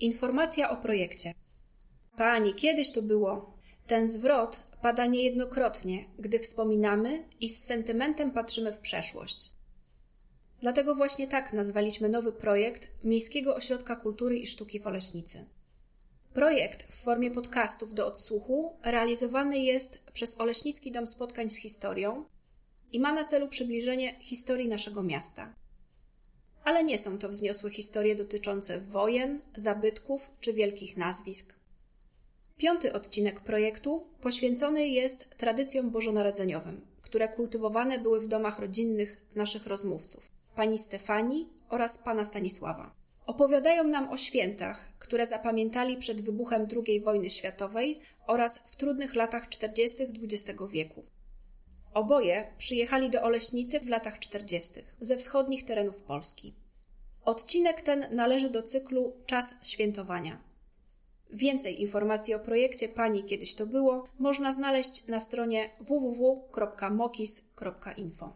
Informacja o projekcie. Pani, kiedyś to było. Ten zwrot pada niejednokrotnie, gdy wspominamy i z sentymentem patrzymy w przeszłość. Dlatego właśnie tak nazwaliśmy nowy projekt Miejskiego Ośrodka Kultury i Sztuki w Oleśnicy. Projekt w formie podcastów do odsłuchu realizowany jest przez Oleśnicki Dom Spotkań z Historią i ma na celu przybliżenie historii naszego miasta. Ale nie są to wzniosłe historie dotyczące wojen, zabytków czy wielkich nazwisk. Piąty odcinek projektu poświęcony jest tradycjom bożonarodzeniowym, które kultywowane były w domach rodzinnych naszych rozmówców, pani Stefanii oraz pana Stanisława. Opowiadają nam o świętach, które zapamiętali przed wybuchem II wojny światowej oraz w trudnych latach 40. XX wieku. Oboje przyjechali do Oleśnicy w latach 40. ze wschodnich terenów Polski. Odcinek ten należy do cyklu Czas świętowania. Więcej informacji o projekcie Pani Kiedyś to było można znaleźć na stronie www.mokis.info.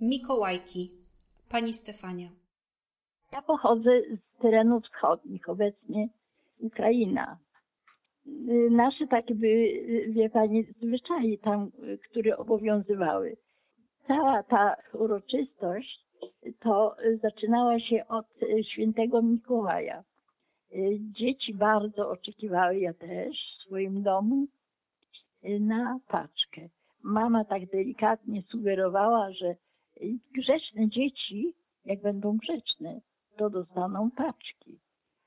Mikołajki Pani Stefania Ja pochodzę z terenów wschodnich, obecnie Ukraina. Nasze takie były, wie Pani, zwyczaje tam, które obowiązywały. Cała ta uroczystość to zaczynała się od świętego Mikołaja. Dzieci bardzo oczekiwały, ja też w swoim domu, na paczkę. Mama tak delikatnie sugerowała, że grzeczne dzieci, jak będą grzeczne, to dostaną paczki.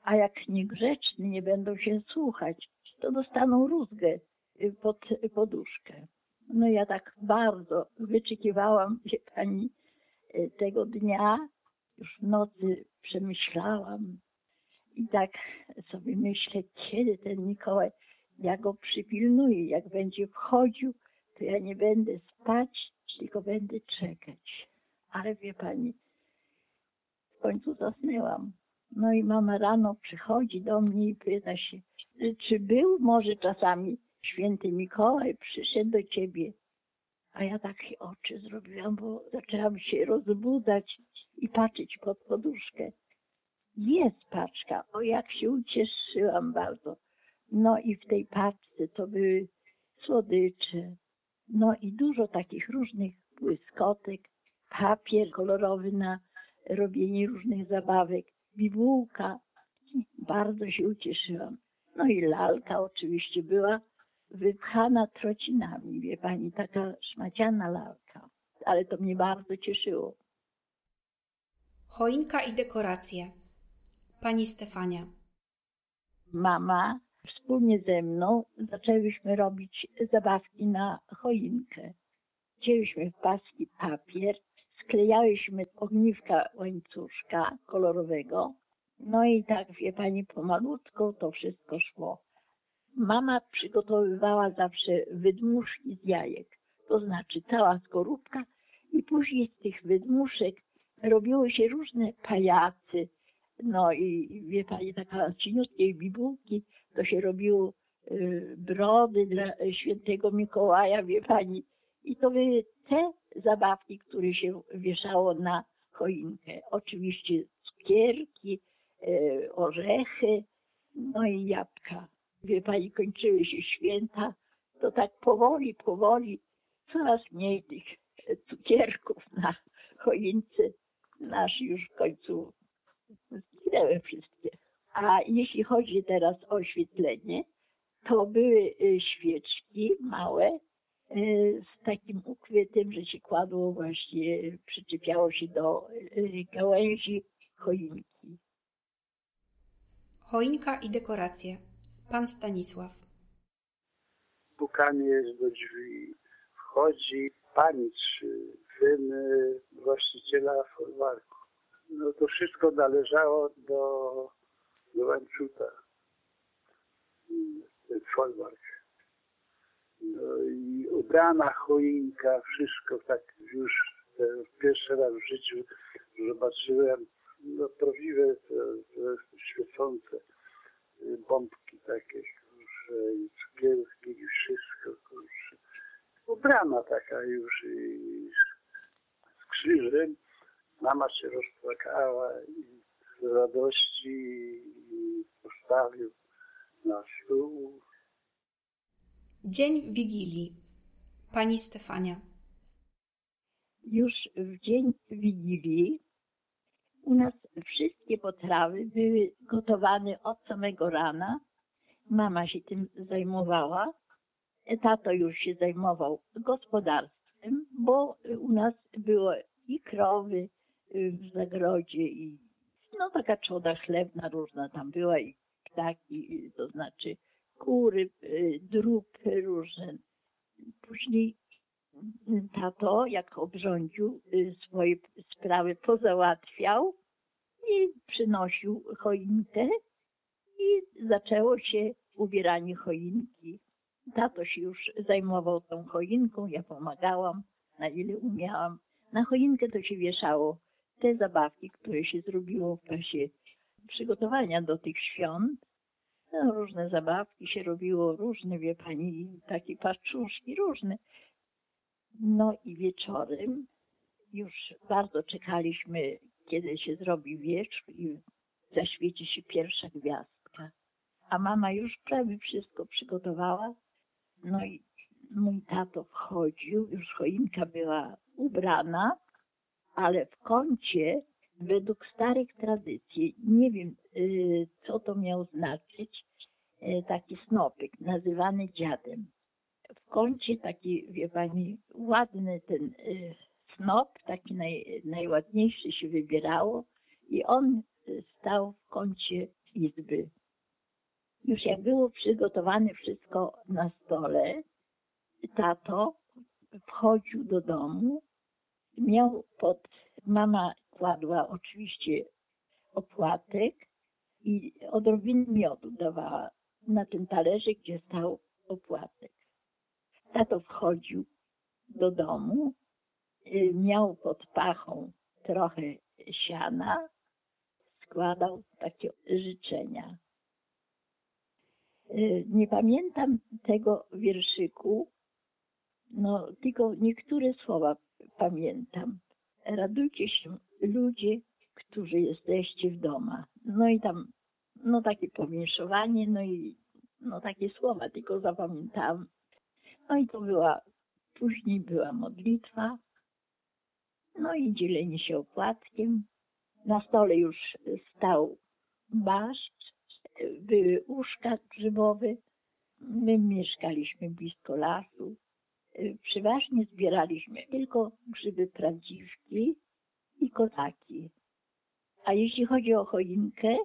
A jak niegrzeczni nie będą się słuchać, to dostaną rózgę pod poduszkę. No ja tak bardzo wyczekiwałam, wie pani, tego dnia. Już w nocy przemyślałam i tak sobie myślę, kiedy ten Mikołaj, ja go przypilnuję, jak będzie wchodził, to ja nie będę spać, tylko będę czekać. Ale wie pani, w końcu zasnęłam. No i mama rano przychodzi do mnie i pyta się, czy był może czasami święty Mikołaj, przyszedł do ciebie. A ja takie oczy zrobiłam, bo zaczęłam się rozbudzać i patrzeć pod poduszkę. Jest paczka, o jak się ucieszyłam bardzo. No i w tej paczce to były słodycze, no i dużo takich różnych błyskotek, papier kolorowy na robienie różnych zabawek, bibułka. Bardzo się ucieszyłam. No i lalka oczywiście była wypchana trocinami, wie pani, taka szmaciana lalka. Ale to mnie bardzo cieszyło. Choinka i dekoracje Pani Stefania Mama wspólnie ze mną zaczęłyśmy robić zabawki na choinkę. Wzięłyśmy w paski papier, sklejałyśmy ogniwka łańcuszka kolorowego. No i tak, wie pani, pomalutko to wszystko szło. Mama przygotowywała zawsze wydmuszki z jajek, to znaczy cała skorupka i później z tych wydmuszek robiły się różne pajacy. No i wie pani, taka cieniutkiej bibułki, to się robiło y, brody dla świętego Mikołaja, wie pani. I to były te zabawki, które się wieszało na choinkę. Oczywiście cukierki, y, orzechy, no i jabłka. Wie pani, kończyły się święta, to tak powoli, powoli coraz mniej tych cukierków na choince. Nasz już w końcu zginęły wszystkie. A jeśli chodzi teraz o oświetlenie, to były y, świeczki małe y, z takim ukrytym, że się kładło właśnie, przyczepiało się do y, gałęzi choinki. Choinka i dekoracje Pan Stanisław pukanie jest do drzwi. Wchodzi pani czy syn właściciela folwarku. No to wszystko należało do, do. Ten folwark. No i ubrana choinka, wszystko tak już pierwszy raz w życiu zobaczyłem. No prawdziwe, to, to świecące bombki takie, kurczę, i cukierki i wszystko, kurczę. Ubrana taka już i z krzyżem. Mama się rozpłakała i z radości postawił na stół. Dzień Wigilii. Pani Stefania. Już w dzień Wigilii u nas wszystkie potrawy były gotowane od samego rana. Mama się tym zajmowała. Tato już się zajmował gospodarstwem, bo u nas było i krowy w zagrodzie i no taka trzoda chlebna różna tam była i ptaki, to znaczy kury, drób różne. Później tato, jak obrządził, swoje sprawy pozałatwiał i przynosił choinkę i zaczęło się ubieranie choinki. Tato się już zajmował tą choinką, ja pomagałam, na ile umiałam. Na choinkę to się wieszało te zabawki, które się zrobiło w czasie przygotowania do tych świąt. No, różne zabawki się robiło, różne, wie pani, takie paczuszki, różne. No i wieczorem już bardzo czekaliśmy, kiedy się zrobi wieczór i zaświeci się pierwsza gwiazdka. A mama już prawie wszystko przygotowała. No i mój tato wchodził, już choinka była ubrana, ale w kącie, według starych tradycji, nie wiem y, co to miał znaczyć, y, taki snopek nazywany dziadem. W kącie taki, wie pani, ładny ten y, snop, taki naj, najładniejszy się wybierało i on stał w kącie izby. Już jak było przygotowane wszystko na stole, tato wchodził do domu, miał pod, mama kładła oczywiście opłatek i odrobinę miodu dawała na ten talerze, gdzie stał opłatek. Tato wchodził do domu, miał pod pachą trochę siana, składał takie życzenia. Nie pamiętam tego wierszyku, no tylko niektóre słowa pamiętam. Radujcie się ludzie, którzy jesteście w domach. No i tam, no takie powinszowanie, no i no takie słowa tylko zapamiętałam. No i to była, później była modlitwa, no i dzielenie się opłatkiem. Na stole już stał barszcz, były uszka grzybowe. My mieszkaliśmy blisko lasu. Przeważnie zbieraliśmy tylko grzyby prawdziwki i kotaki. A jeśli chodzi o choinkę,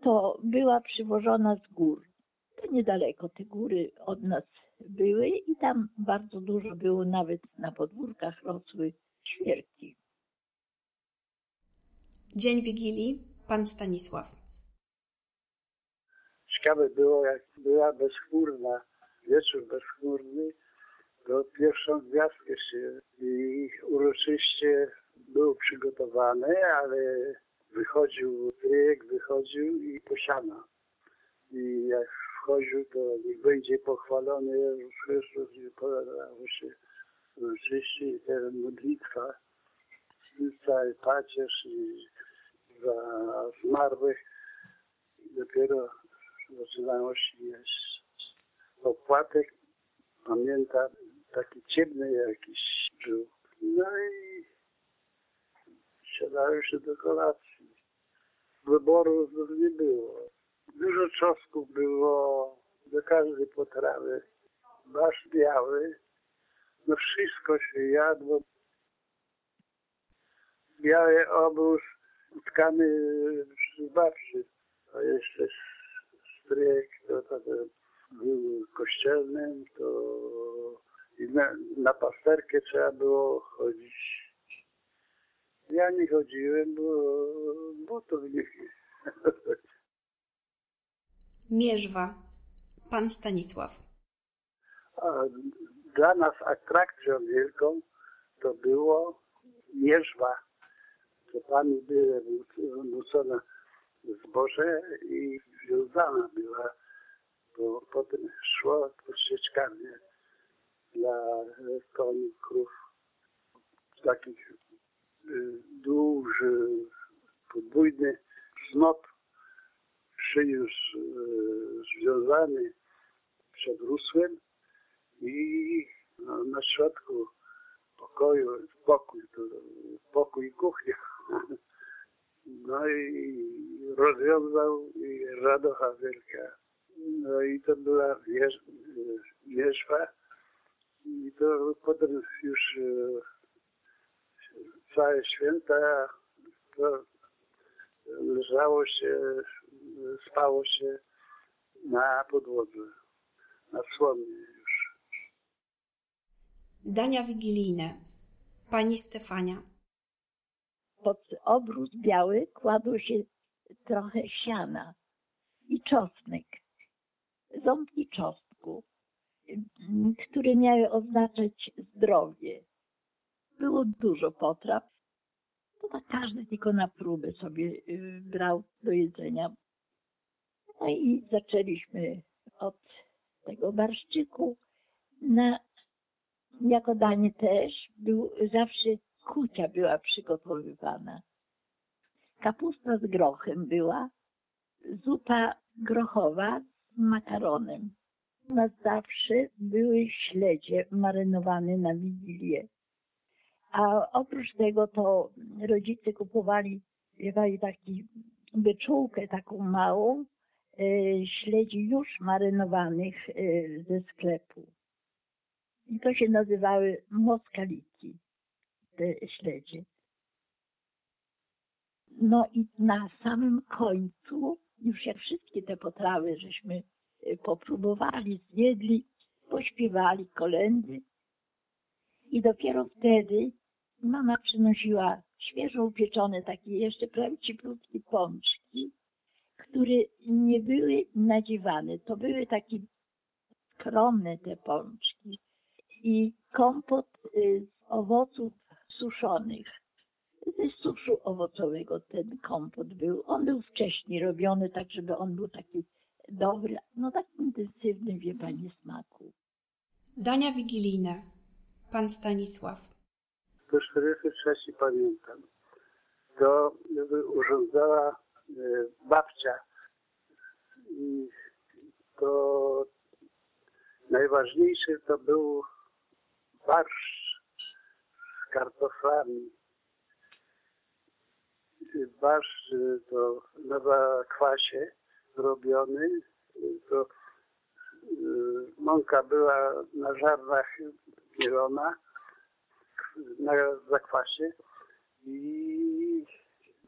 to była przywożona z gór. To niedaleko te góry od nas były i tam bardzo dużo było, nawet na podwórkach rosły świerki. Dzień Wigilii, pan Stanisław. Ciekawe było, jak była bezchmurna, wieczór bezchmurny, to pierwszą gwiazdkę się i uroczyście był przygotowany, ale wychodził stryjek, wychodził i posiana. I jak wchodził, to niech będzie pochwalony Jezus Chrystus i podało się uroczyście i teraz modlitwa cały pacierz i za zmarłych dopiero zaczynało się opłatek. Pamiętam, taki ciemny jakiś był. No i siadałem się do kolacji. Wyboru nie było. Dużo czosnków było do każdej potrawy. Masz biały. No wszystko się jadło. Biały obóz utkany przy babci. A jeszcze stryjek, to, to, to był kościelnym, to i na, na pasterkę trzeba było chodzić. Ja nie chodziłem, bo, to nie... Mierzwa. Pan Stanisław. Dla nas atrakcją wielką to było Mierzwa. To pani były nucona zboże i wiązana była, bo potem szło po ścieczkami dla koni, krów, takich y, duży, podwójny snop już e, związany przed rusłem i no, na środku pokoju, pokój, pokój kuchnia. No i rozwiązał i radocha wielka. No i to była wierzba i to potem już e, całe święta to leżało się, spało się na podłodze, na słonie już. Dania wigilijne. Pani Stefania. Pod obrus biały kładło się trochę siana i czosnek, ząbki czosnku, które miały oznaczać zdrowie. Było dużo potraw. To tak każdy tylko na próbę sobie y, brał do jedzenia. No i zaczęliśmy od tego barszczyku. Na, jako danie też był zawsze kucia była przygotowywana. Kapusta z grochem była, zupa grochowa z makaronem. U nas zawsze były śledzie marynowane na Wigilię. A oprócz tego to rodzice kupowali, wiewali taki beczułkę taką małą, śledzi już marynowanych e, ze sklepu. I to się nazywały moskaliki, te śledzie. No i na samym końcu, już jak wszystkie te potrawy żeśmy e, popróbowali, zjedli, pośpiewali kolendy i dopiero wtedy mama przynosiła świeżo upieczone takie jeszcze prawie cieplutkie pączki, które nie były nadziewane. To były takie skromne te pączki i kompot y, z owoców suszonych. Ze suszu owocowego ten kompot był. On był wcześniej robiony tak, żeby on był taki dobry, no tak intensywny, wie pani, smaku. Dania wigilijne. Pan Stanisław. To 43 pamiętam. To urządzała babcia. I to najważniejsze to był barszcz z kartoflami. Barszcz to na zakwasie robiony. To e, mąka była na żarnach mielona na zakwasie i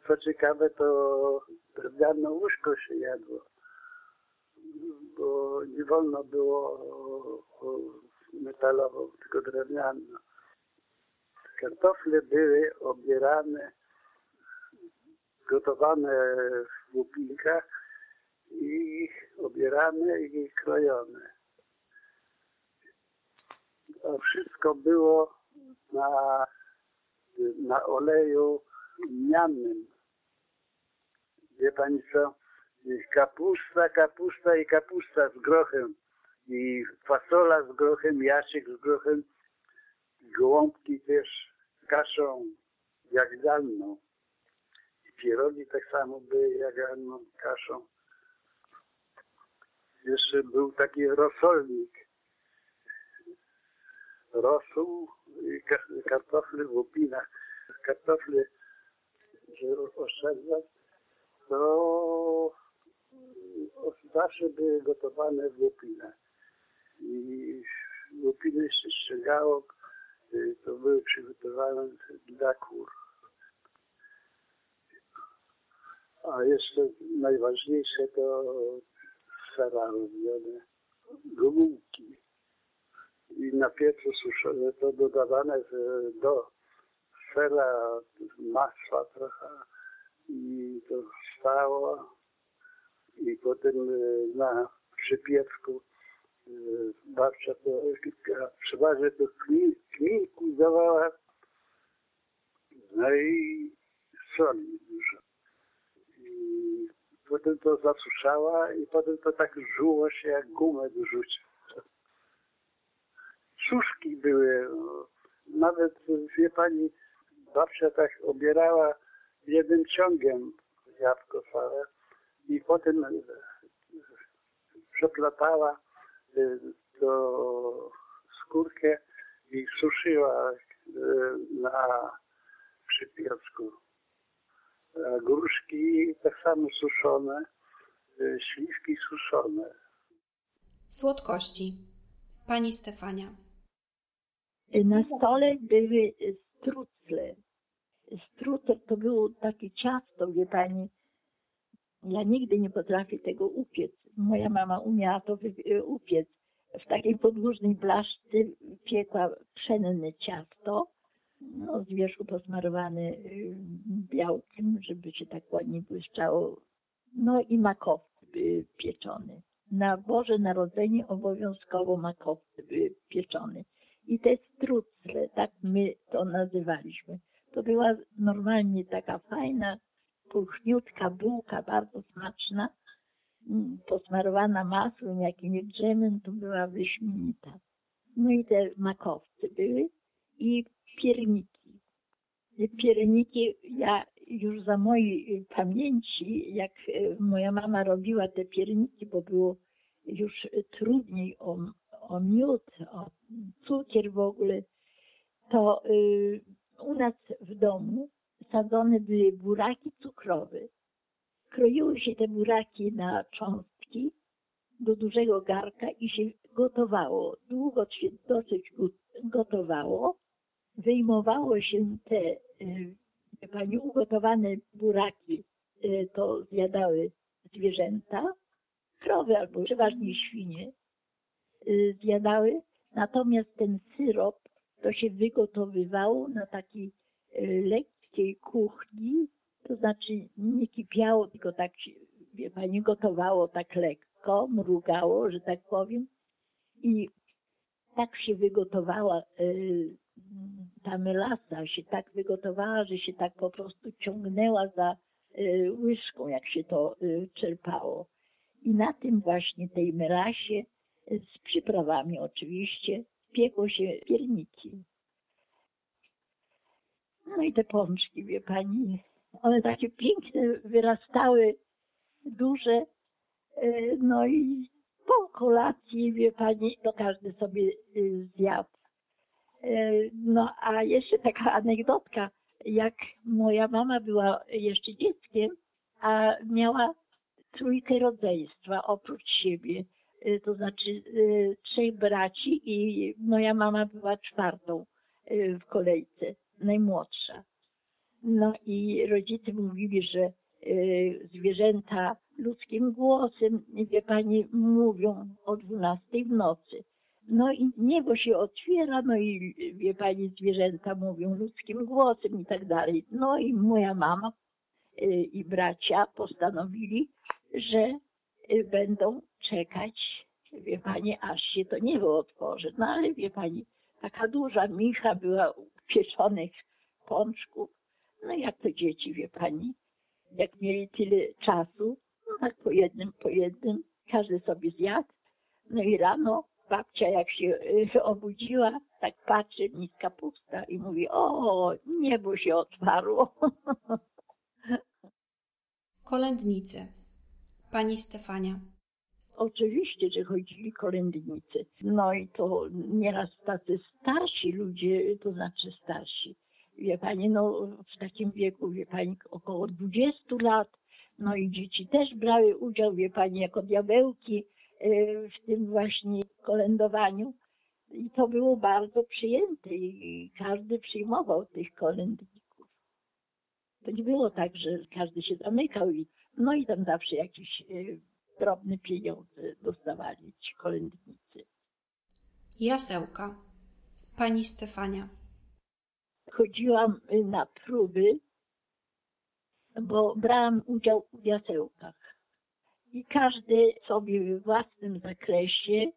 co ciekawe to drewniane łóżko się jadło, bo nie wolno było metalową, tylko drewnianą. Kartofle były obierane, gotowane w łupinkach i obierane i krojone. A wszystko było na, na oleju miannym. Wie pani co? Kapusta, kapusta i kapusta z grochem. I fasola z grochem, jasiek z grochem. Gołąbki też kaszą jagdalną. I pierogi tak samo były jagdalną kaszą. Jeszcze był taki rosolnik. Rosół kartofle w łupinach, kartofle, żeby oszczędzać, to zawsze były gotowane w łupinach. I łupiny się ściągało, to były przygotowane dla kur. A jeszcze najważniejsze to sera robione, gumki i na piecu suszone to dodawane do sera masła trochę i to stało i potem e, na przypiewku e, babcia to przeważnie to kminku dawała no i soli dużo. I potem to zasuszała i potem to tak żuło się jak gumę do rzucia suszki były. Nawet, wie pani, babcia tak obierała jednym ciągiem jabłko całe i potem przeplatała to skórkę i suszyła na przypieczku. Gruszki tak samo suszone, śliwki suszone. Słodkości. Pani Stefania. Na stole były strucle. Strucer to było takie ciasto, wie pani. Ja nigdy nie potrafię tego upiec. Moja mama umiała to upiec. W takiej podłużnej blaszce piekła pszenne ciasto, no, z wierzchu posmarowane y, białkiem, żeby się tak ładnie błyszczało. No i makowcy pieczony. Na Boże Narodzenie obowiązkowo makowcy pieczony. I te strucle, tak my to nazywaliśmy. To była normalnie taka fajna, puchniutka bułka, bardzo smaczna, mm, posmarowana masłem, jakimś drzemem, to była wyśmienita. No i te makowce były i pierniki. Pierniki, ja już za mojej pamięci, jak e, moja mama robiła te pierniki, bo było już trudniej o, o miód, o cukier w ogóle, to y, u nas w domu sadzone były buraki cukrowe. Kroiły się te buraki na cząstki do dużego garka i się gotowało. Długo się dosyć gotowało. Wyjmowało się te y, pani ugotowane buraki, y, to zjadały zwierzęta, krowy albo przeważnie świnie y, zjadały. Natomiast ten syrop to się wygotowywało na takiej lekkiej kuchni, to znaczy nie kipiało, tylko tak wie pani, gotowało tak lekko, mrugało, że tak powiem. I tak się wygotowała y, ta melasa, się tak wygotowała, że się tak po prostu ciągnęła za y, łyżką, jak się to czerpało. I na tym właśnie tej melasie, z przyprawami oczywiście, piekło się pierniki. No i te pączki, wie pani, one takie piękne wyrastały, duże. E, no i po kolacji, wie pani, to każdy sobie y, zjadł. E, no a jeszcze taka anegdotka, jak moja mama była jeszcze dzieckiem, a miała trójkę rodzeństwa oprócz siebie, e, to znaczy trzech braci i moja mama była czwartą w kolejce najmłodsza. No i rodzice mówili, że y, zwierzęta ludzkim głosem, wie pani, mówią o 12 w nocy. No i niebo się otwiera, no i wie pani, zwierzęta mówią ludzkim głosem i tak dalej. No i moja mama y, i bracia postanowili, że y, będą czekać, wie pani, aż się to niebo otworzy. No ale wie pani, taka duża micha była pieczonych pączków. No jak to dzieci, wie pani, jak mieli tyle czasu, no tak po jednym, po jednym, każdy sobie zjadł. No i rano babcia jak się y, obudziła, tak patrzy, niska pusta i mówi, o, niebo się otwarło. Kolędnicy. Pani Stefania. Oczywiście, że chodzili kolędnicy. No i to nieraz tacy starsi ludzie, to znaczy starsi, wie pani, no w takim wieku, wie pani, około 20 lat, no i dzieci też brały udział, wie pani, jako diabełki e, w tym właśnie kolędowaniu. I to było bardzo przyjęte i każdy przyjmował tych kolędników. To nie było tak, że każdy się zamykał i no i tam zawsze jakieś e, drobne pieniądze dostawali ci kolędnicy. Jasełka. Pani Stefania. Chodziłam na próby, bo brałam udział w jasełkach. I każdy sobie w własnym zakresie,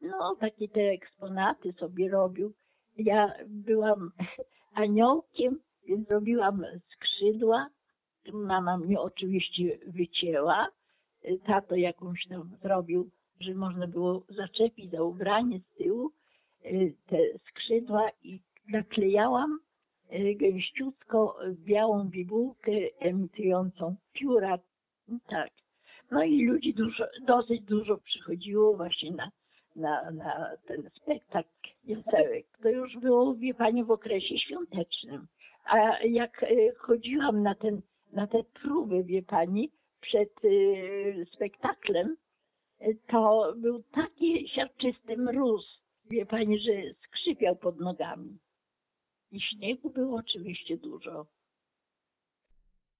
no takie te eksponaty sobie robił. Ja byłam aniołkiem, więc robiłam skrzydła. Mama mnie oczywiście wycięła tato jakąś tam zrobił, że można było zaczepić za ubranie z tyłu y, te skrzydła i naklejałam y, gęściutko białą bibułkę emitującą pióra. Tak. No i ludzi dużo, dosyć dużo przychodziło właśnie na, na, na ten spektakl jasełek. To już było, wie pani, w okresie świątecznym. A jak e, chodziłam na, ten, na te próby, wie pani, przed e, spektaklem, to był taki siarczysty mróz, wie pani, że skrzypiał pod nogami. I śniegu było oczywiście dużo.